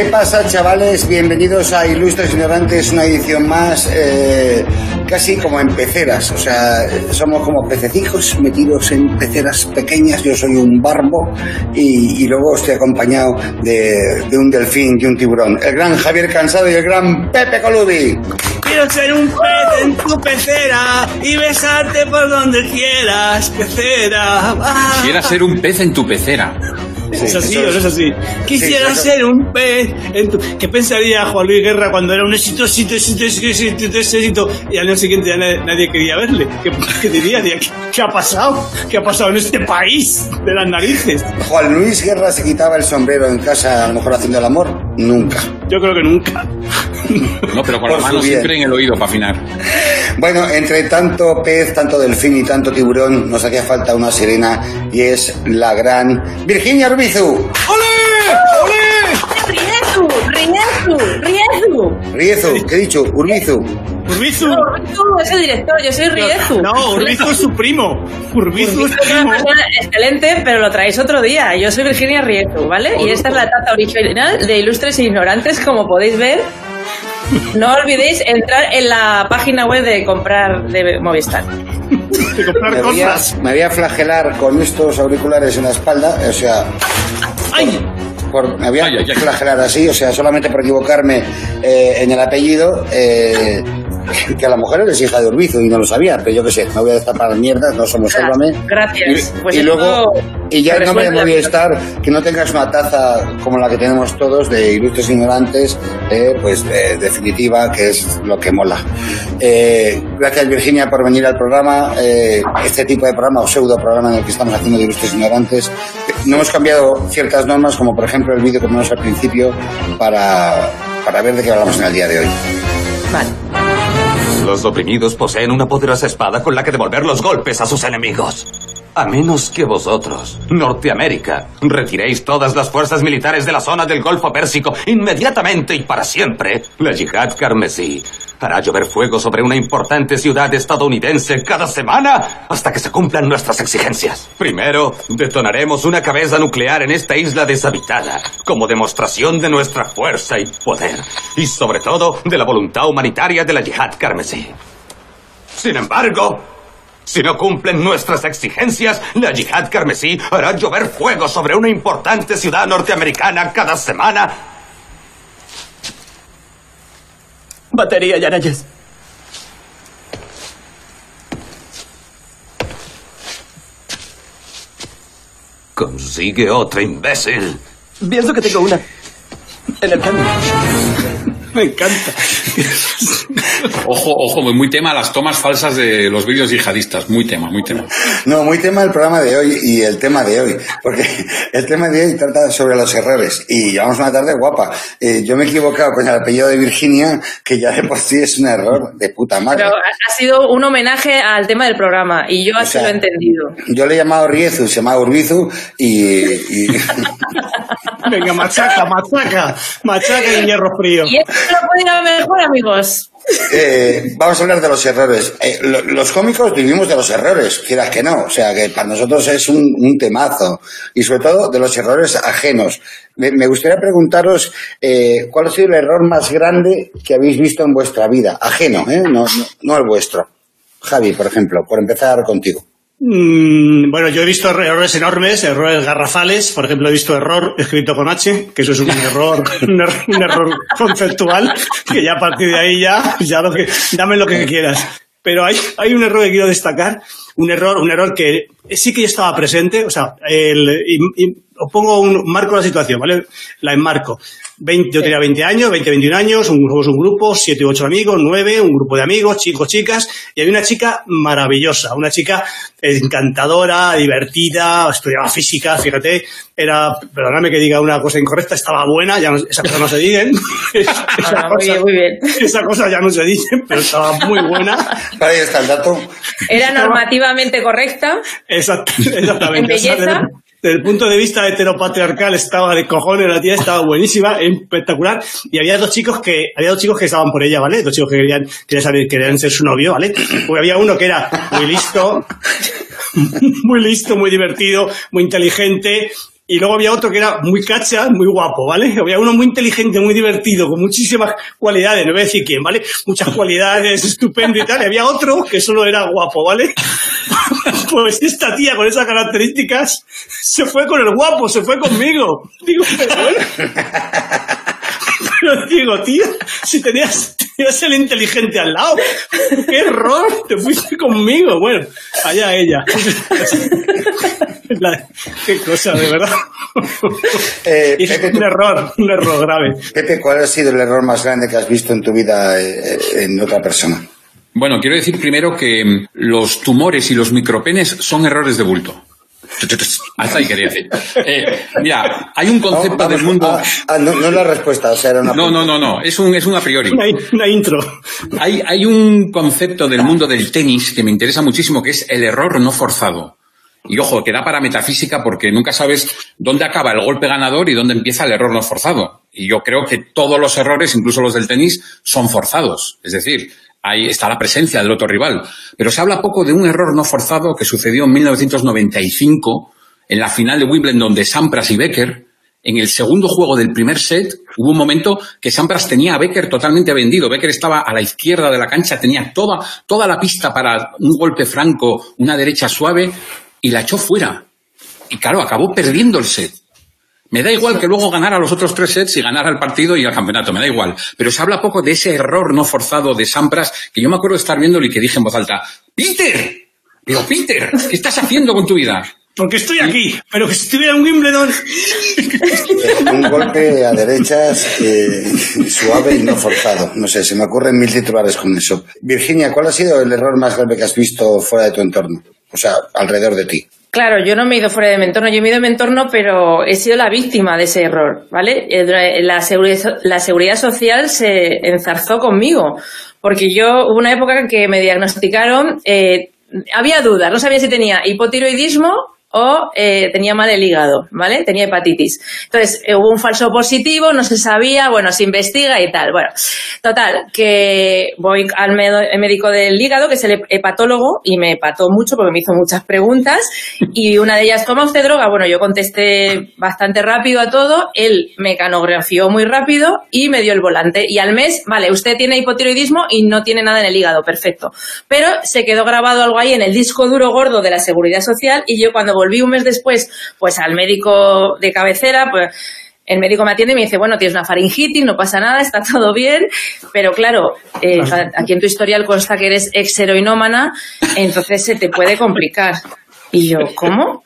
¿Qué pasa, chavales? Bienvenidos a Ilustres Ignorantes, una edición más, eh, casi como en peceras. O sea, somos como pececijos metidos en peceras pequeñas. Yo soy un barbo y, y luego estoy acompañado de, de un delfín y un tiburón. El gran Javier Cansado y el gran Pepe Colubi. Quiero ser un pez en tu pecera y besarte por donde quieras, pecera. Ah. Quieras ser un pez en tu pecera. ¿Es así o no es así? Quisiera eso- ser un pez en tu... ¿Qué pensaría Juan Luis Guerra cuando era un éxito, éxito, éxito, éxito, éxito, éxito, y al año siguiente ya nadie, nadie quería verle? ¿Qué, qué diría? Diría, ¿Qué, qué ha pasado? ¿Qué ha pasado en este país de las narices? Juan Luis Guerra se quitaba el sombrero en casa, a lo mejor haciendo el amor. Nunca. Yo creo que nunca. No, pero con Por la mano siempre en el oído para afinar. Bueno, entre tanto pez, tanto delfín y tanto tiburón, nos hacía falta una sirena y es la gran Virginia Urbizu. ¡Ole! ¡Ole! ¡Riezu! ¡Riezu! ¡Riezu! Riezu, ¿qué he dicho? Urbizu. Urbizu. No, Urbizu es el director, yo soy Riezu. No, Urbizu es su primo. Urbizu es Urbizu es una primo. persona excelente, pero lo traéis otro día. Yo soy Virginia Riezu, ¿vale? Y esta es la taza original de Ilustres e Ignorantes, como podéis ver. No olvidéis entrar en la página web de comprar de Movistar. De comprar Me voy, a, cosas. me voy a flagelar con estos auriculares en la espalda, o sea, ¡Ay! por- me voy a Ay, ay, ay. flagelar así, o sea, solamente por equivocarme eh, en el apellido, eh, que a la mujer es hija de Urbizu y no lo sabía, pero yo qué sé, me voy a destapar mierdas, no somos Sálvame. Gracias. Y, Pues y luego, y ya no me resuelve la voy a vida. estar que no tengas una taza como la que tenemos todos de ilustres ignorantes, eh, pues eh, definitiva, que es lo que mola. Eh, gracias Virginia por venir al programa, eh, este tipo de programa o pseudo programa en el que estamos haciendo de ilustres ignorantes. No hemos cambiado ciertas normas, como por ejemplo el vídeo que ponemos al principio, para, para ver de qué hablamos en el día de hoy. Vale. Los oprimidos poseen una poderosa espada con la que devolver los golpes a sus enemigos. A menos que vosotros, Norteamérica, retiréis todas las fuerzas militares de la zona del Golfo Pérsico inmediatamente y para siempre, la yihad carmesí hará llover fuego sobre una importante ciudad estadounidense cada semana hasta que se cumplan nuestras exigencias. Primero, detonaremos una cabeza nuclear en esta isla deshabitada, como demostración de nuestra fuerza y poder, y sobre todo de la voluntad humanitaria de la yihad carmesí. Sin embargo, si no cumplen nuestras exigencias, la yihad carmesí hará llover fuego sobre una importante ciudad norteamericana cada semana. Batería, Yanayes. Consigue otra, imbécil. Pienso que tengo una. En el cambio. Me encanta. Ojo, ojo, muy tema las tomas falsas de los vídeos yihadistas. Muy tema, muy tema. No, muy tema el programa de hoy y el tema de hoy, porque el tema de hoy trata sobre los errores y llevamos una tarde guapa. Eh, yo me he equivocado con el apellido de Virginia, que ya de por sí es un error de puta madre. Pero ha sido un homenaje al tema del programa y yo así sea, lo he entendido. Yo le he llamado Riezu, se llama Urbizu y, y- Venga, machaca, machaca. Machaca y hierro frío. Y no puede ir a mejor, amigos. eh, vamos a hablar de los errores. Eh, lo- los cómicos vivimos de los errores, quieras que no, o sea que para nosotros es un, temazo y sobre todo de los errores ajenos. Me, me gustaría preguntaros eh, cuál ha sido el error más grande que habéis visto en vuestra vida, ajeno, ¿eh? no, no, no el vuestro. Javi, por ejemplo, por empezar contigo. Mm, bueno, yo he visto errores enormes, errores garrafales. Por ejemplo, he visto error escrito con H, que eso es un error, un error, un error conceptual, que ya a partir de ahí ya, ya lo que, dame lo que quieras. Pero hay, hay un error que quiero destacar, un error, un error que sí que yo estaba presente, o sea, el, y- y os pongo un, marco la situación, ¿vale? La enmarco. 20, yo tenía 20 años, 20, 21 años, un, somos un grupo, 7 u 8 amigos, 9, un grupo de amigos, chicos, chicas, y había una chica maravillosa, una chica encantadora, divertida, estudiaba física, fíjate, era, perdóname que diga una cosa incorrecta, estaba buena, ya no, esas cosas no se dicen, esa, Ah, muy cosa, bien, muy bien. esa cosa ya no se dice, pero estaba muy buena, Ahí está el dato. Era normativamente correcta. Exact- exactamente. En O sea, belleza. Desde, el punto de vista heteropatriarcal estaba de cojones, la tía estaba buenísima, espectacular, y había dos chicos que, había dos chicos que estaban por ella, ¿vale? Dos chicos que querían, querían saber, querían ser su novio, ¿vale? Porque había uno que era muy listo, muy listo, muy divertido, muy inteligente, y luego había otro que era muy cacha, muy guapo, ¿vale? Había uno muy inteligente, muy divertido, con muchísimas cualidades, no voy a decir quién, ¿vale? Muchas cualidades, estupendo y tal. Y había otro que solo era guapo, ¿vale? pues esta tía con esas características se fue con el guapo, se fue conmigo. Digo, pero bueno. Pero digo, tío, si tenías, tenías el inteligente al lado, qué error, te fuiste conmigo. Bueno, allá ella. La- qué cosa, de verdad. Eh, Pepe, un error, un error grave. Pepe, ¿cuál ha sido el error más grande que has visto en tu vida eh, en otra persona? Bueno, quiero decir primero que mm, los tumores y los micropenes son errores de bulto. Hasta ahí quería decir. Eh, mira, hay un concepto vamos, del mundo. ah, ah, no, no es la respuesta, o sea, era una No, no, no, no. Es un, es un a priori. Una, una intro. Hay, hay un concepto del mundo del tenis que me interesa muchísimo, que es el error no forzado. Y ojo, que da para metafísica porque nunca sabes dónde acaba el golpe ganador y dónde empieza el error no forzado. Y yo creo que todos los errores, incluso los del tenis, son forzados. Es decir, ahí está la presencia del otro rival. Pero se habla poco de un error no forzado que sucedió en 1995 en la final de Wimbledon de Sampras y Becker. En el segundo juego del primer set hubo un momento que Sampras tenía a Becker totalmente vendido. Becker estaba a la izquierda de la cancha, tenía toda, toda la pista para un golpe franco, una derecha suave, y la echó fuera. Y claro, acabó perdiendo el set. Me da igual que luego ganara los otros tres sets y ganara el partido y el campeonato, me da igual. Pero se habla poco de ese error no forzado de Sampras, que yo me acuerdo de estar viéndolo y que dije en voz alta, ¡Peter! Pero Peter, ¿qué estás haciendo con tu vida? Porque estoy aquí, pero que si estuviera en Wimbledon. Un golpe a derechas eh, suave y no forzado. No sé, se me ocurren mil titulares con eso. Virginia, ¿cuál ha sido el error más grave que has visto fuera de tu entorno? O sea, alrededor de ti. Claro, yo no me he ido fuera de mi entorno, yo he ido de mi entorno, pero he sido la víctima de ese error, ¿vale? Eh, dura- La seguridad, la seguridad social se enzarzó conmigo, porque yo hubo una época que me diagnosticaron, eh, había dudas, no sabía si tenía hipotiroidismo o eh, tenía mal el hígado, ¿vale? Tenía hepatitis. Entonces, eh, hubo un falso positivo, no se sabía, bueno, se investiga y tal. Bueno, total, que voy al médico del hígado, que es el hepatólogo, y me hepató mucho porque me hizo muchas preguntas, y una de ellas, ¿toma usted droga? Bueno, yo contesté bastante rápido a todo, él me canografió muy rápido y me dio el volante. Y al mes, vale, usted tiene hipotiroidismo y no tiene nada en el hígado, perfecto. Pero se quedó grabado algo ahí en el disco duro gordo de la Seguridad Social y yo cuando volví un mes después, pues al médico de cabecera, pues el médico me atiende y me dice, bueno, tienes una faringitis, no pasa nada, está todo bien, pero claro, eh, aquí en tu historial consta que eres exheroinómana, entonces se te puede complicar. Y yo, ¿cómo?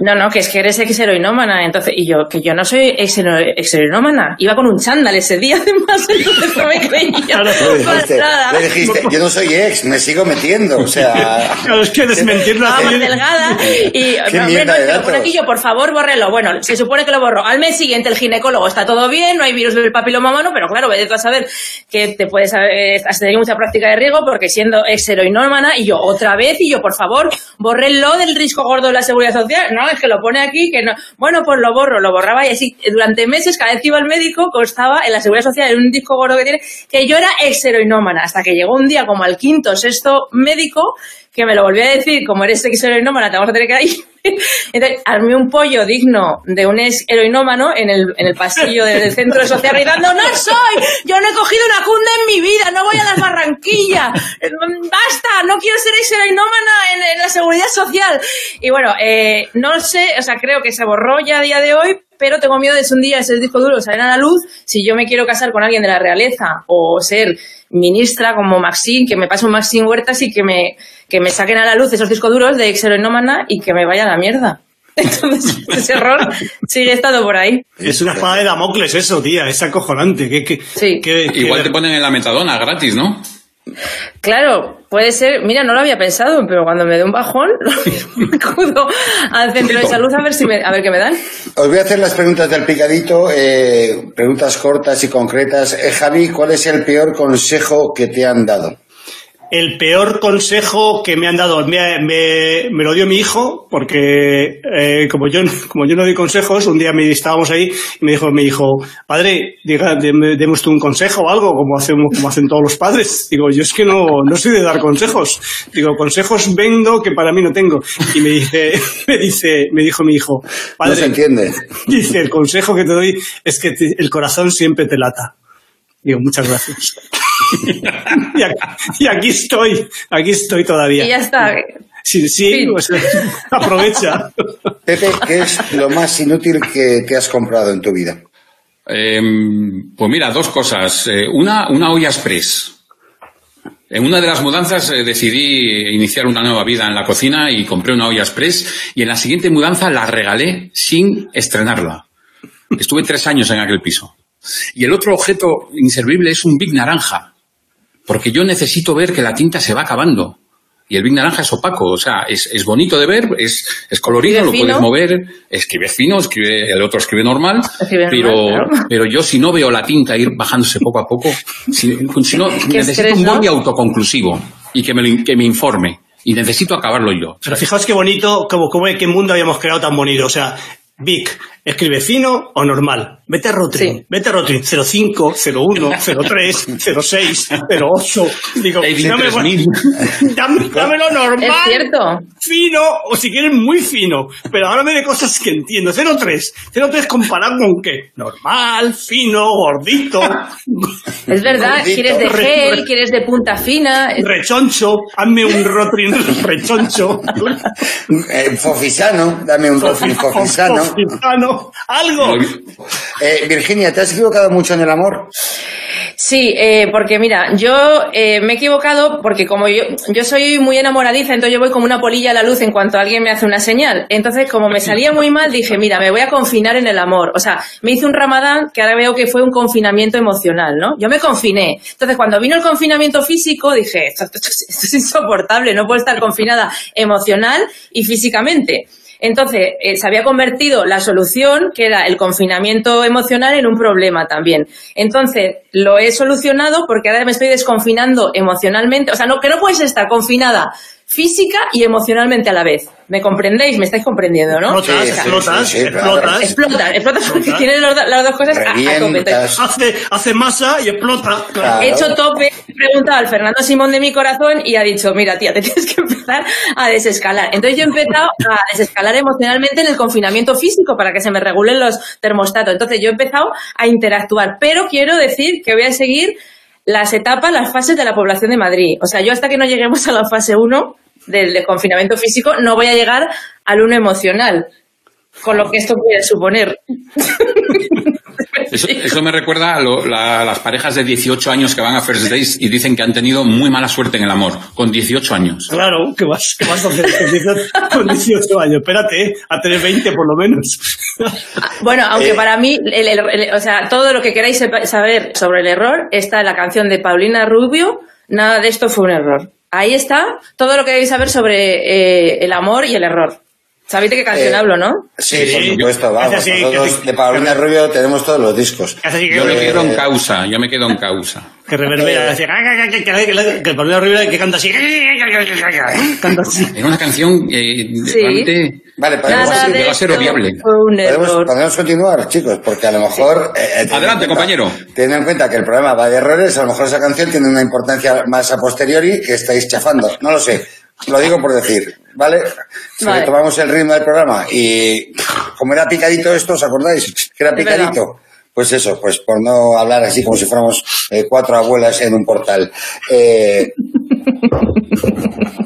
No, no, que es que eres exheroinómana, entonces, y yo, que yo no soy exhero- exheroinómana, iba con un chándal ese día, además, entonces no me creía Claro, Le dijiste, nada. le dijiste, yo no soy ex, me sigo metiendo. O sea, Claro, es que así. muy delgada y Qué hombre, no, te lo pone datos. aquí yo, por favor, bórrelo. Bueno, se supone que lo borro. Al mes siguiente el ginecólogo está todo bien, no hay virus del papiloma humano, pero claro, vete a saber que te puedes haber, has tenido mucha práctica de riesgo porque siendo exheroinómana y yo otra vez y yo, por favor, bórrenlo del risco gordo de la seguridad social. No, es que lo pone aquí, que no. Bueno, pues lo borro, lo borraba y así durante meses, cada vez que iba al médico, constaba en la seguridad social, en un disco gordo que tiene, que yo era exheroinómana, hasta que llegó un día como al quinto, sexto médico, que me lo volvió a decir, como eres ex heroinómana, te vamos a tener que ahí. Entonces, armé un pollo digno de un ex heroinómano en el, en el pasillo del, centro social gritando, no soy, yo no he cogido una cunda en mi vida, no voy a las Barranquillas, basta, no quiero ser ex heroinómana en, en la seguridad social. Y bueno, eh, no sé, o sea, creo que se borró ya a día de hoy, pero tengo miedo de si un día ese disco duro saliera a la luz, si yo me quiero casar con alguien de la realeza o ser ministra como Maxine, que me pase un Maxine Huertas y que me, que me saquen a la luz esos discos duros de exheroinómana y que me vaya a la mierda. Entonces, ese error sigue estando por ahí. Es una espada de Damocles eso, tía, es acojonante. Que, que, Sí. que- que- Igual te ponen en la metadona gratis, ¿no? Claro, puede ser, mira, no lo había pensado, pero cuando me dé un bajón, lo acudo al centro de salud a ver si me, a ver qué me dan. os voy a hacer las preguntas del picadito, eh, preguntas cortas y concretas. Eh, Javi, ¿cuál es el peor consejo que te han dado? El peor consejo que me han dado, me, me, me lo dio mi hijo, porque eh, como yo como yo no doy consejos, un día me estábamos ahí y me dijo, me dijo, padre, diga, demos tú un consejo o algo, como hacemos, como hacen todos los padres. Digo, yo es que no, no soy de dar consejos. Digo, consejos vendo que para mí no tengo. Y me dice, me dice, me dijo mi hijo, No se padre, entiende. dice, el consejo que te doy es que te- el corazón siempre te lata. Digo, muchas gracias. y, aquí, y aquí estoy, aquí estoy todavía. Y ya está. Sí, sí, Fin. o sea, aprovecha. Pepe, ¿qué es lo más inútil que, que has comprado en tu vida? Eh, pues mira, dos cosas. Eh, una, una olla express. En una de las mudanzas eh, decidí iniciar una nueva vida en la cocina y compré una olla express y en la siguiente mudanza la regalé sin estrenarla. Estuve tres años en aquel piso. Y el otro objeto inservible es un Big Naranja, porque yo necesito ver que la tinta se va acabando. Y el Big Naranja es opaco, o sea, es, es bonito de ver, es, es colorido, Escribe lo puedes fino. mover, escribe fino, escribe, el otro escribe normal, Escribe pero, normal, claro. pero yo si no veo la tinta ir bajándose poco a poco, si, si no, necesito estrés, un ¿no? boli autoconclusivo y que me, que me informe. Y necesito acabarlo yo. Pero fijaos qué bonito, como, como qué mundo habíamos creado tan bonito. O sea, Vic, escribe fino o normal. Vete a Rotring, Sí. vete a Rotring 05, 01, 03, 06, 08. Digo, dame, 3000. dame, dámelo normal. Es cierto. Fino, o si quieres muy fino. Pero háblame de cosas que entiendo. 03. 03 comparado con qué? Normal, fino, gordito, Es verdad. Gordito. Quieres de gel, re- quieres de punta fina. Rechoncho. Hazme un Rotring rechoncho. Eh, fofisano, dame un Rotring fofisano. Fofisano, Algo. Eh, Virginia, ¿te has equivocado mucho en el amor? Sí, eh, porque mira, yo eh, me he equivocado porque como yo, yo soy muy enamoradiza, entonces yo voy como una polilla a la luz en cuanto alguien me hace una señal. Entonces, como me salía muy mal, dije, mira, me voy a confinar en el amor. O sea, me hice un ramadán que ahora veo que fue un confinamiento emocional, ¿no? Yo me confiné. Entonces, cuando vino el confinamiento físico, dije, esto, esto es- esto es insoportable, no puedo estar confinada emocional y físicamente. Entonces, eh, se había convertido la solución, que era el confinamiento emocional, en un problema también. Entonces, lo he solucionado porque ahora me estoy desconfinando emocionalmente. O sea, no, que no puedes estar confinada física y emocionalmente a la vez. ¿Me comprendéis? ¿Me estáis comprendiendo, no? Explotas, Sí, sí, explotas, sí, sí, explotas. Explotas, explotas porque tienes las dos cosas a- a. Revientas. Hace, hace masa y explota. Claro. He hecho tope, he preguntado al Fernando Simón de mi corazón y ha dicho, mira tía, te tienes que empezar a desescalar. Entonces yo he empezado a desescalar emocionalmente en el confinamiento físico para que se me regulen los termostatos. Entonces yo he empezado a interactuar, pero quiero decir que voy a seguir las etapas, las fases de la población de Madrid. O sea, yo hasta que no lleguemos a la fase 1 del, del confinamiento físico no voy a llegar al 1 emocional. Con lo que esto puede suponer. Eso, eso me recuerda a, lo- la- las parejas de 18 años que van a First Days y dicen que han tenido muy mala suerte en el amor, con 18 años. Claro, ¿qué vas, qué vas a hacer con 18, con 18 años? Espérate, ¿eh? a tener 20 por lo menos. Bueno, aunque Eh, para mí, el- el- el- o sea, todo lo que queráis saber sobre el error está en la canción de Paulina Rubio, nada de esto fue un error. Ahí está todo lo que queréis saber sobre eh, el amor y el error. ¿Sabéis de qué canción Eh, hablo, no? Sí, Sí, por supuesto, yo- vamos. así, nosotros que- de Paulina Rubio tenemos todos los discos. Yo me que, quedo en causa, yo me quedo en causa. que reverbera, Eh. decir, que, que, que, que, que Paulina Rivera que canta así, canta así. Era una canción eh, Sí. realmente Vale, podemos, Nada sí, de llegó a ser un podemos- podemos continuar, chicos, porque a lo mejor... eh, teniendo Adelante, en cuenta- compañero. Teniendo en cuenta que el programa va de errores, a lo mejor esa canción tiene una importancia más a posteriori que estáis chafando. No lo sé. Lo digo por decir, ¿vale? Vale. retomamos el ritmo del programa y como era picadito esto, ¿os acordáis? Que era picadito. Pues eso, pues por no hablar así como si fuéramos eh, cuatro abuelas en un portal. Eh,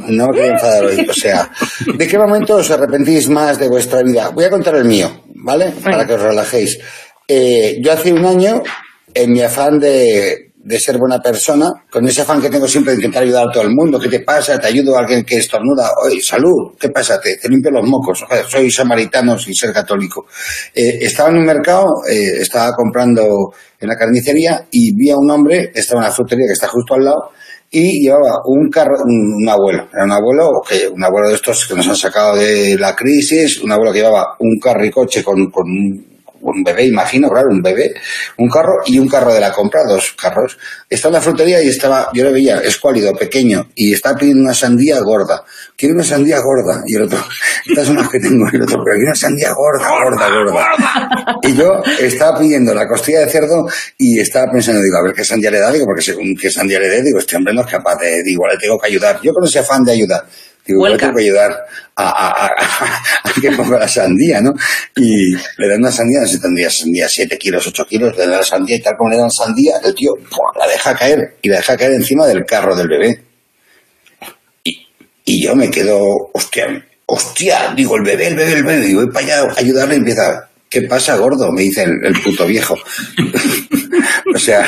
no me quería enfadar hoy. O sea, ¿de qué momento os arrepentís más de vuestra vida? Voy a contar el mío, ¿vale? Para que os relajéis. Eh, yo hace un año, en mi afán de, de ser buena persona, con ese afán que tengo siempre de intentar ayudar a todo el mundo, ¿qué te pasa? Te ayudo a alguien que estornuda, oye, salud, ¿qué pasa? Te, limpio los mocos, Joder, soy samaritano sin ser católico. Eh, estaba en un mercado, eh, estaba comprando en la carnicería y vi a un hombre, estaba en la frutería que está justo al lado, y llevaba un carro, un, un abuelo, era un abuelo, un abuelo de estos que nos han sacado de la crisis, un abuelo que llevaba un carricoche con, con un bebé, imagino, claro, un bebé, un carro y un carro de la compra, dos carros. Estaba en la frutería y estaba, yo lo veía, escuálido, pequeño, y estaba pidiendo una sandía gorda. Quiero una sandía gorda. Y el otro, estas son las que tengo. Y el otro, pero quiero una sandía gorda, gorda, gorda. Y yo estaba pidiendo la costilla de cerdo y estaba pensando, digo, a ver qué sandía le da, digo, porque según qué sandía le dé, digo, este hombre no es capaz de, digo, le tengo que ayudar. Yo con ese afán de ayudar. Digo, yo tengo que ayudar a, a, a, a que ponga la sandía, ¿no? Y le dan una sandía, no sé, tendría sandía 7 kilos, 8 kilos, le dan la sandía y tal como le dan sandía, el tío ¡pua! la deja caer y la deja caer encima del carro del bebé. Y, y yo me quedo, hostia, hostia, digo, el bebé, el bebé, el bebé, y voy para allá a ayudarle y empieza, ¿qué pasa, gordo? Me dice el, el puto viejo. O sea,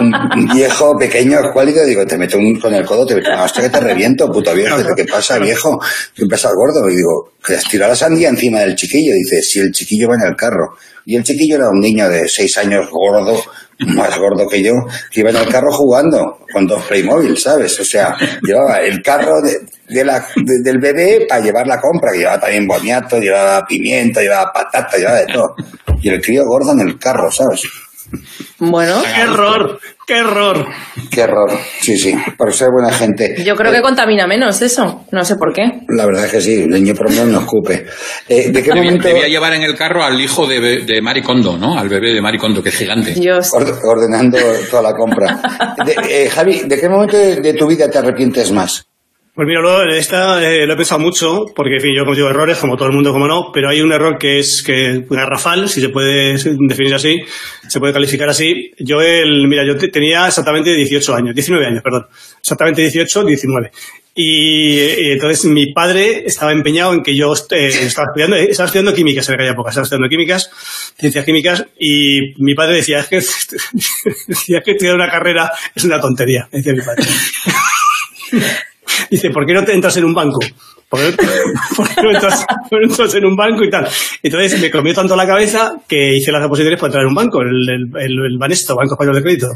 un, viejo pequeño, escuálido, digo, te meto un, con el codo, te meto, hasta que te reviento, puto viejo. ¿qué pasa, viejo? ¿Qué pasa, gordo? Y digo, que has tirado la sandía encima del chiquillo. Dice, si el chiquillo va en el carro. Y el chiquillo era un niño de seis años, gordo, más gordo que yo, que iba en el carro jugando con dos Playmobil, ¿sabes? O sea, llevaba el carro del bebé para llevar la compra, que llevaba también boniato, llevaba pimiento, llevaba patata, llevaba de todo. Y el crío gordo en el carro, ¿sabes? Bueno, ¡Qué error! ¡Qué error! Qué error. Sí, sí, por ser buena gente. yo creo que contamina menos eso. No sé por qué. La verdad es que sí, el niño menos no escupe. Eh, ¿De qué Debía, momento debía llevar en el carro al hijo de, de Mari Kondo, ¿no? Al bebé de Mari Kondo, que es gigante. Dios. orde- ordenando toda la compra? De- eh, Javi, ¿de qué momento de, de tu vida te arrepientes más? Pues mira, lo, esta eh, lo he pensado mucho, porque en fin, yo cometido errores, como todo el mundo, como no, pero hay un error que es que garrafal, si se puede definir así, se puede calificar así. Yo, el, mira, yo te- tenía exactamente 18 años, 19 años, perdón, exactamente 18, 19. Y, y entonces mi padre estaba empeñado en que yo eh, estaba estudiando, eh, estaba estudiando químicas en aquella época, estaba estudiando químicas, ciencias químicas, y mi padre decía, es que, decía que estudiar una carrera es una tontería, decía mi padre. Dice, ¿por qué no te entras en un banco? ¿Por qué, no entras en un banco y tal? Entonces me comió tanto la cabeza que hice las oposiciones para entrar en un banco, el, el, el, el Banesto, Banco Español de Crédito.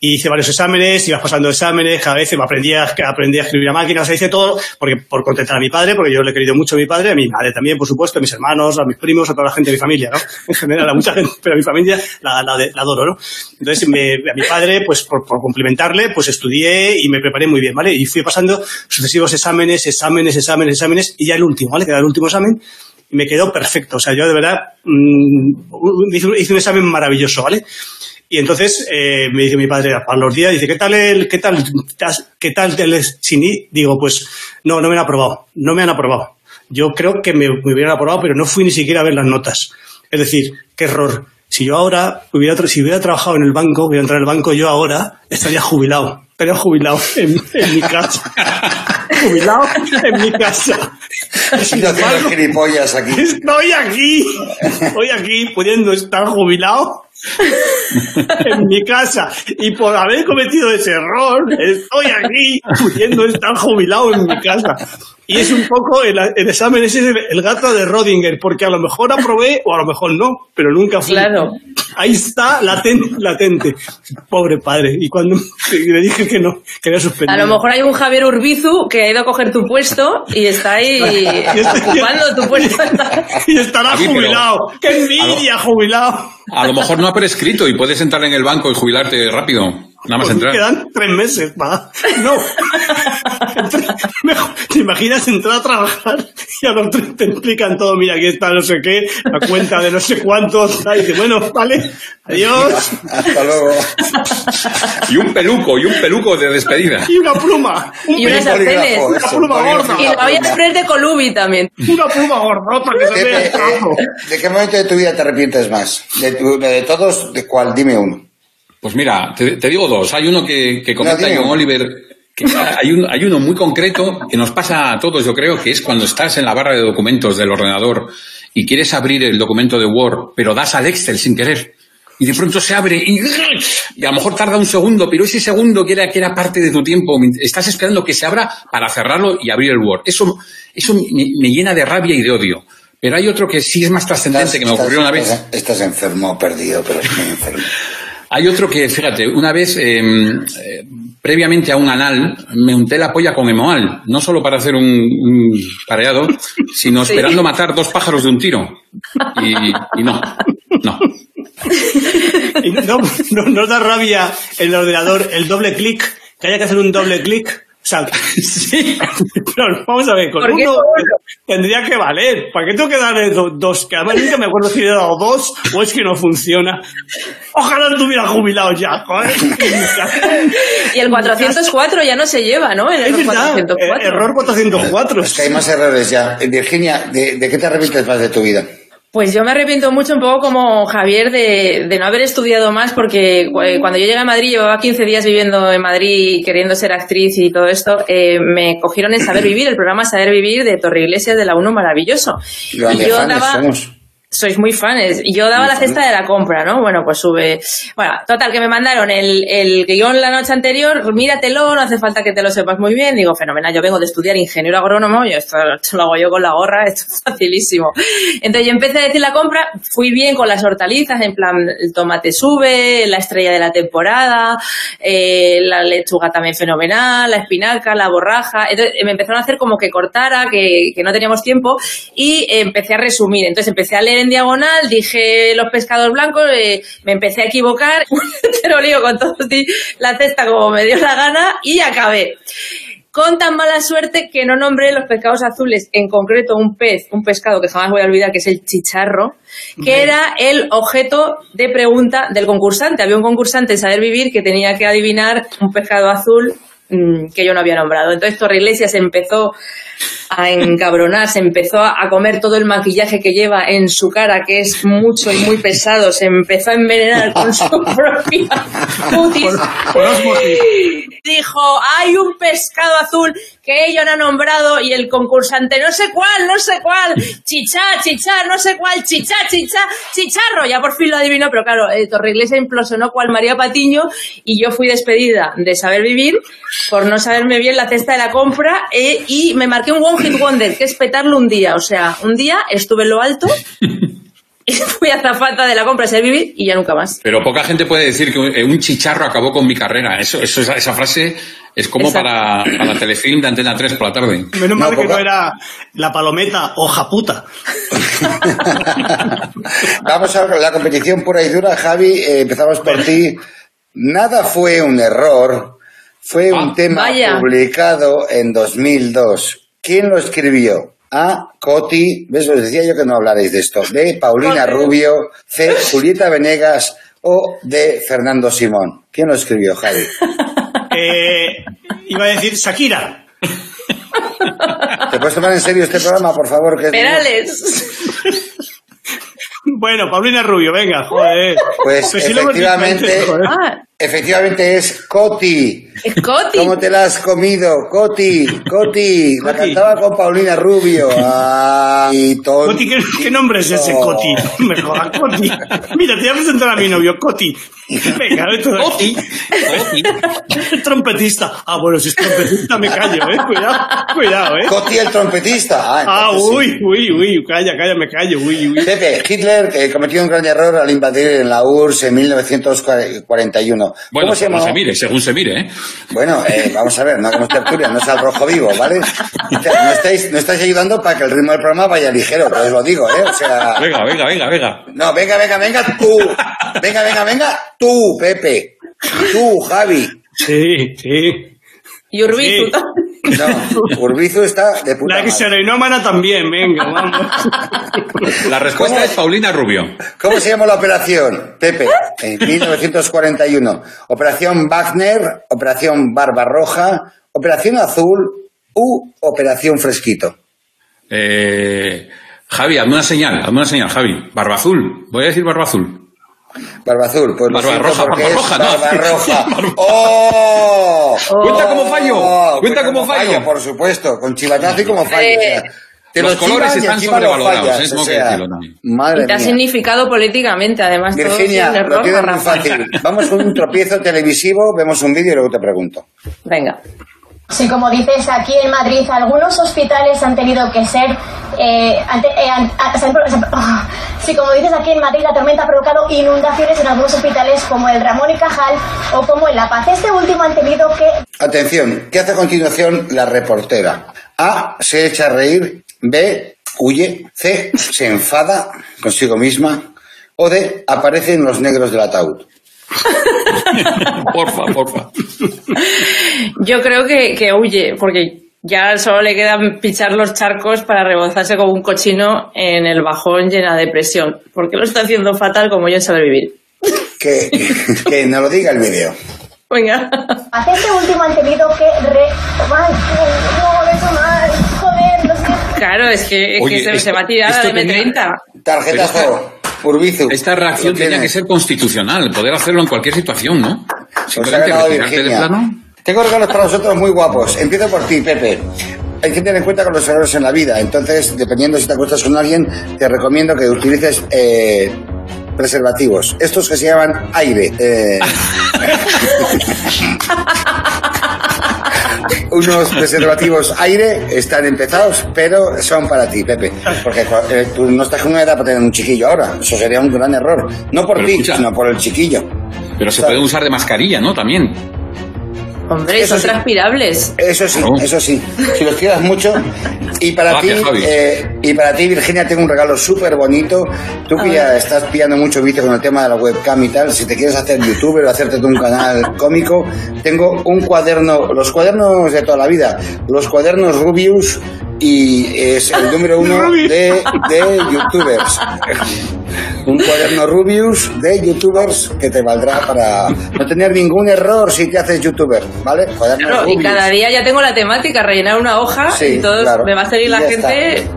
Y hice varios exámenes, ibas pasando exámenes, cada vez me aprendía, aprendí a escribir a máquina, o sea, hice todo porque, por contentar a mi padre, porque yo le he querido mucho a mi padre, a mi madre también, por supuesto, a mis hermanos, a mis primos, a toda la gente de mi familia, ¿no? En general, a mucha gente, pero a mi familia la, la, adoro, ¿no? Entonces, me, a mi padre, pues por, por cumplimentarle, pues estudié y me preparé muy bien, ¿vale? Y fui pasando sucesivos exámenes, exámenes, exámenes, exámenes, y ya el último, ¿vale? Que era el último examen, y me quedó perfecto. O sea, yo de verdad un- hice un examen maravilloso, ¿vale? Y entonces eh, me dice mi padre a los días, dice, ¿qué tal el, qué tal, qué tal el Sini? Digo, pues no, no me han aprobado, no me han aprobado. Yo creo que me, me hubieran aprobado, pero no fui ni siquiera a ver las notas. Es decir, qué error. Si yo ahora hubiera, si hubiera trabajado en el banco, hubiera entrado en el banco, yo ahora estaría jubilado. Estaría jubilado en, en mi casa. jubilado en mi casa. Sin embargo, aquí. Estoy aquí, estoy aquí pudiendo estar jubilado en mi casa y por haber cometido ese error estoy aquí pudiendo estar jubilado en mi casa. Y es un poco el, el examen ese es el, el gato de Rodinger, porque a lo mejor aprobé o a lo mejor no, pero nunca fui. Claro. Ahí está latente, latente. Pobre padre. Y cuando le dije que no, que había suspendido. A lo mejor hay un Javier Urbizu que ha ido a coger tu puesto y está ahí ocupando tu puesto. Y estará jubilado. ¡Qué envidia, jubilado! A lo mejor no ha prescrito y puedes entrar en el banco y jubilarte rápido. Nada más Pues entrar. Quedan tres meses, va. No. Mejor, ¿Te imaginas entrar a trabajar y a los tres te explican todo? Mira, aquí está no sé qué, la cuenta de no sé cuántos. Y dice, bueno, vale, adiós. Hasta luego. Y un peluco, y un peluco de despedida. Y una pluma. Un Y unas sartenes. Una eso, pluma gorda. Y la olla de de Colubi también. Una pluma gordota que se vea el eh, trazo. ¿De qué momento de tu vida te arrepientes más? ¿De, tu- de todos? ¿De cuál? Dime uno. Pues mira, te, te digo dos. Hay uno que, que comenta John. Oliver. que hay, un- hay uno muy concreto que nos pasa a todos, yo creo, que es cuando estás en la barra de documentos del ordenador y quieres abrir el documento de Word, pero das al Excel sin querer. Y de pronto se abre y, y a lo mejor tarda un segundo, pero ese segundo que era, que era parte de tu tiempo, estás esperando que se abra para cerrarlo y abrir el Word. Eso, eso me, me llena de rabia y de odio. Pero hay otro que sí es más trascendente, que me ocurrió una vez. Estás, estás enfermo, perdido, pero estoy enfermo. Hay otro que, fíjate, una vez eh, eh, previamente a un anal, me unté la polla con emoal, no solo para hacer un, un pareado, sino esperando matar dos pájaros de un tiro. Y, y no, no. Y no, no, no da rabia el ordenador, el doble clic, que haya que hacer un doble clic. Sí, pero vamos a ver, con ¿Por qué uno tendría que valer. ¿Para qué tengo que darle do- dos? Que además nunca me acuerdo si le he dado dos o es que no funciona. Ojalá estuviera jubilado ya, joder. Y el 404 ya no se lleva, ¿no? En el Es verdad, 404. eh, error 404. Es que hay más errores ya. Eh, Virginia, ¿de, de qué te arrepientes más de tu vida? Pues yo me arrepiento mucho, un poco como Javier, de, de no haber estudiado más, porque eh, cuando yo llegué a Madrid, llevaba 15 días viviendo en Madrid, queriendo ser actriz y todo esto, eh, me cogieron en Saber Vivir, el programa Saber Vivir de Torre Iglesias de la UNO, maravilloso. Y yo daba- somos. Sois muy fans. Y yo daba Muy la cesta de la compra, ¿no? Bueno, pues sube. Bueno, total, que me mandaron el, el guion la noche anterior, míratelo, no hace falta que te lo sepas muy bien. Digo, fenomenal, yo vengo de estudiar ingeniero agrónomo, yo esto, esto lo hago yo con la gorra, esto es facilísimo. Entonces yo empecé a decir la compra, fui bien con las hortalizas, en plan, el tomate sube, la estrella de la temporada, eh, la lechuga también fenomenal, la espinaca, la borraja. Entonces me empezaron a hacer como que cortara, que, que no teníamos tiempo, y empecé a resumir. Entonces empecé a leer en diagonal, dije los pescados blancos, eh, me empecé a equivocar, pero lío con todo la cesta como me dio la gana y acabé. Con tan mala suerte que no nombré los pescados azules, en concreto un pez, un pescado que jamás voy a olvidar, que es el chicharro, que era el objeto de pregunta del concursante. Había un concursante en Saber Vivir que tenía que adivinar un pescado azul que yo no había nombrado. Entonces Torre Iglesias empezó a encabronar, se empezó a comer todo el maquillaje que lleva en su cara, que es mucho y muy pesado, se empezó a envenenar con su propia osmosis. Dijo, hay un pescado azul que ellos no han nombrado y el concursante, no sé cuál, no sé cuál, chichá, chichá, no sé cuál, chichá, chichá, chicharro. Ya por fin lo adivinó, pero claro, eh, Torreiglesia implosionó cual María Patiño y yo fui despedida de saber vivir por no saberme bien la cesta de la compra eh, y me marqué un One Hit Wonder, que es petarlo un día. O sea, un día estuve en lo alto y fui azafata de la compra de vivir y ya nunca más. Pero poca gente puede decir que un, eh, chicharro acabó con mi carrera. Eso, eso, esa, esa frase es como Exacto. para, para telefilm de Antena 3 por la tarde. Menos mal que no era la palometa hoja puta. Vamos a la competición pura y dura. Javi, eh, empezamos por ti. Nada fue un error. Fue un Ah, tema vaya. publicado en 2002. ¿Quién lo escribió? A. Coti. ¿Ves? Os decía yo que no hablaréis de esto. B. Paulina Coti. Rubio. C. Julieta Venegas. O D. Fernando Simón. ¿Quién lo escribió, Javi? Eh, iba a decir Shakira. ¿Te puedes tomar en serio este programa, por favor? Que es- Perales. Bueno, Paulina Rubio, venga, joder. Pues Pues sí lo hemos dicho efectivamente, joder. Ah, efectivamente es Coti. es Coti. ¿Cómo te la has comido? Coti, Coti, la Coti. cantaba con Paulina Rubio. Ay. Coti, ¿qué, qué nombre es ese, Coti? Me jodas, Coti. Mira, te voy a presentar a mi novio, Coti. Venga, esto Oti, Oti. El trompetista. Ah, bueno, si es trompetista me callo, eh. Cuidado, cuidado, eh. Coti el trompetista. Ah, Ah, sí. uy, uy, uy, calla, calla, me callo, uy, uy. Pepe, Hitler eh, cometió un gran error al invadir en la URSS en 1941. Bueno, ¿Cómo se según llamaba? se mire, según se mire, ¿eh? Bueno, eh, vamos a ver, no como es tertulia, no es al rojo vivo, ¿vale? O sea, No estáis, no estáis ayudando para que el ritmo del programa vaya ligero, pues os lo digo, ¿eh? O sea, Venga, venga, venga, venga. no, venga, venga, venga, tú. Venga, venga, venga, tú, Pepe. Tú, Javi. Sí, sí. Y Urbizu. Sí. No, Urbizu está de puta La madre. serenómana también, venga, vamos. La respuesta es Paulina Rubio. ¿Cómo se llamó la operación, Pepe? En 1941. Operación Wagner, Operación Barbarroja, Operación Azul u Operación Fresquito. Eh, Javi, hazme una señal, hazme una señal, Javi. Barba azul. Voy a decir barba azul. Barba Azul, pues lo siento Barbarroja, porque Barbarroja, es no. Barbarroja. Barba- ¡Oh! Cuenta como fallo, Oh, cuenta como fallo. Por supuesto, con chivatazo y como fallo. o sea, te Los lo colores están sobrevalorados, fallas, es como o que sea, decirlo también. Madre Y te ha significado políticamente, además. todo Virginia, error, lo tienes muy fácil. Vamos con un tropiezo televisivo, vemos un vídeo y luego te pregunto. Venga. Sí, como dices, aquí en Madrid algunos hospitales han tenido que ser... eh, Si como dices aquí en Madrid la tormenta ha provocado inundaciones en algunos hospitales como el Ramón y Cajal o como en La Paz. Este último han tenido que Atención, ¿qué hace a continuación la reportera? A. Se echa a reír. B. Huye. C. Se enfada consigo misma. O D. Aparecen los negros del ataúd. Porfa, porfa. Yo creo que, que huye, porque ya solo le quedan pichar los charcos para rebozarse como un cochino en el bajón llena de presión. Porque lo está haciendo fatal como yo saber vivir. Que, que nos lo diga el vídeo. Venga. hacer este último han tenido que re... Ay, no. Joder, lo siento. Claro, es que, es que Oye, se, esto- se va a tirar esto la de tenía- M30. Tarjetazo. Urbizu. Esta reacción tenía que ser constitucional, poder hacerlo en cualquier situación, ¿no? Ha Simplemente retirarte Virginia. plano. Tengo regalos para vosotros muy guapos. Empiezo por ti, Pepe. Hay que tener en cuenta con los errores en la vida. Entonces, dependiendo si te acuestas con alguien, te recomiendo que utilices eh, preservativos. Estos que se llaman aire. eh. Unos preservativos aire están empezados, pero son para ti, Pepe. Porque eh, tú no estás con una edad para tener un chiquillo ahora. Eso sería un gran error. No por ti, sino por el chiquillo. Pero se puede usar de mascarilla, ¿no? También. Hombre, Eso son sí. transpirables. Eso sí, eso sí. Si los quieras mucho. Y para Gracias, ti, eh, y para ti, Virginia, tengo un regalo súper bonito. Tú que ya estás pillando mucho vicio con el tema de la webcam y tal, si te quieres hacer youtuber o hacerte un canal cómico, tengo un cuaderno, los cuadernos de toda la vida, los cuadernos Rubius y es el número uno de, de youtubers. Un cuaderno Rubius de youtubers que te valdrá para no tener ningún error si te haces youtuber, ¿vale? Cuaderno Claro, y Rubius. cada día ya tengo la temática, rellenar una hoja Sí, y todo claro. me va a seguir la gente.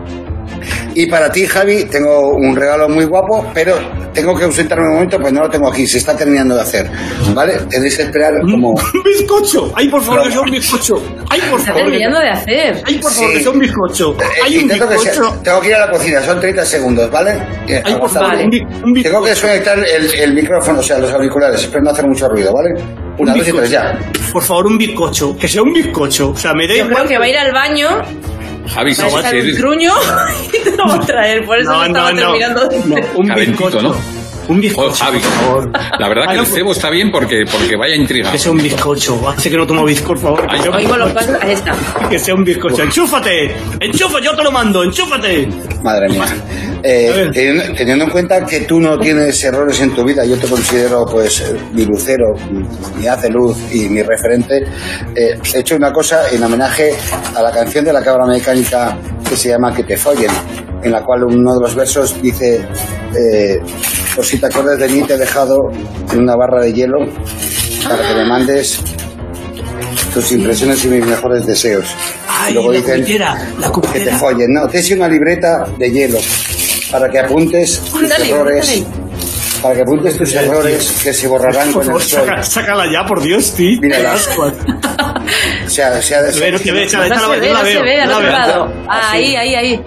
Y para ti, Javi, tengo un regalo muy guapo, pero tengo que ausentarme un momento, pues no lo tengo aquí, se está terminando de hacer. ¿Vale? Tenéis que esperar como... Un bizcocho. Ay, por favor, que sea un bizcocho. Ay, por Está favor. que- terminando de hacer. Ay, por favor, Sí. que sea un bizcocho. Eh, Ay, un intento que sea- bizcocho. tengo que ir a la cocina, son 30 segundos, ¿vale? Eh, Ay, por favor, un, un bizcocho. Tengo que desconectar el, el micrófono, o sea, los auriculares, espero no hacer mucho ruido, ¿vale? Un Una, dos y tres, bizcocho. ya. Por favor, un bizcocho. Que sea un bizcocho. O sea, me da Yo creo igual. que va a ir al baño, Javi, va a echar un truño y te lo va a traer. Por eso No, no, no. terminando de No, un bizcocho. ¿no? Un bizcocho, Joder, Javi. por favor. La verdad que el cebo está bien porque, porque vaya intriga. Que sea un bizcocho. Hace que no tomo bizcocho, por favor. Ay, Que sea un Oigo los bizcocho. pasos. Ahí está. Que sea un bizcocho. ¡Enchúfate! ¡Enchufa! ¡Yo te lo mando! ¡Enchúfate! Madre mía. Eh, teniendo, teniendo en cuenta que tú no tienes errores en tu vida, yo te considero pues mi lucero, mi haz de luz y mi referente, eh, he hecho una cosa en homenaje a la canción de la cabra mecánica que se llama Que te follen, en la cual uno de los versos dice, eh, por si te acuerdas de mí te he dejado en una barra de hielo para que me mandes tus impresiones y mis mejores deseos. Ay, Luego la dicen, cubitera, la que te follen. No, te hice una libreta de hielo para que apuntes tus errores. Para que apuntes tus errores que se borrarán Por con el sol. saca- sácala ya, por Dios, tío. Qué asco. O sea, ve, No la veo, la veo. Ah. Ahí, ahí, ahí.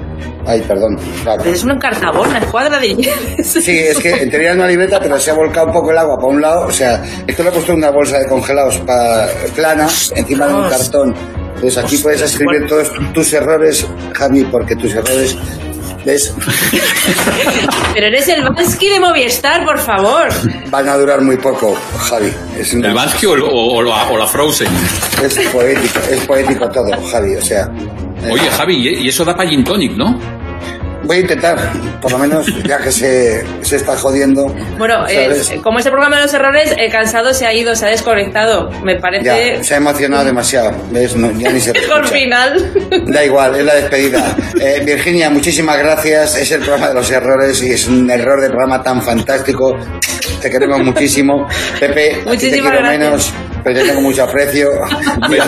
Ay, perdón. claro. Es una encartabón, una escuadra de. Sí, es que en teoría era una libreta, pero se ha volcado un poco el agua para un lado. O sea, esto le ha puesto una bolsa de congelados para, plana encima de un cartón. Entonces aquí puedes escribir todos tus errores, Javi, porque tus errores, ¿ves? Pero eres el Bansky de Movistar, por favor. Van a durar muy poco, Javi. Es, una- ¿El Bansky o, o- o la, o la Frozen? es poético, es poético todo, Javi. O sea, Oye, Javi, y eso da para gin tonic, ¿no? voy a intentar, por lo menos, ya que se, se está jodiendo. Bueno, eh, como es el programa de los errores, el cansado se ha ido, se ha desconectado. Me Ya, parece se ha emocionado demasiado, ¿ves? No, ya ni se escucha. final. Da igual, es la despedida. Eh, Virginia, muchísimas gracias. Es el programa de los errores y es un error de programa tan fantástico. Te queremos muchísimo. Pepe, ti te Muchísimas quiero gracias. menos, pero te tengo mucho aprecio.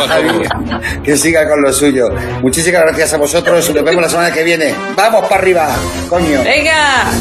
Javi, que siga con lo suyo. Muchísimas gracias a vosotros. Nos vemos la semana que viene. ¡Vamos para arriba! ¡Coño! Venga.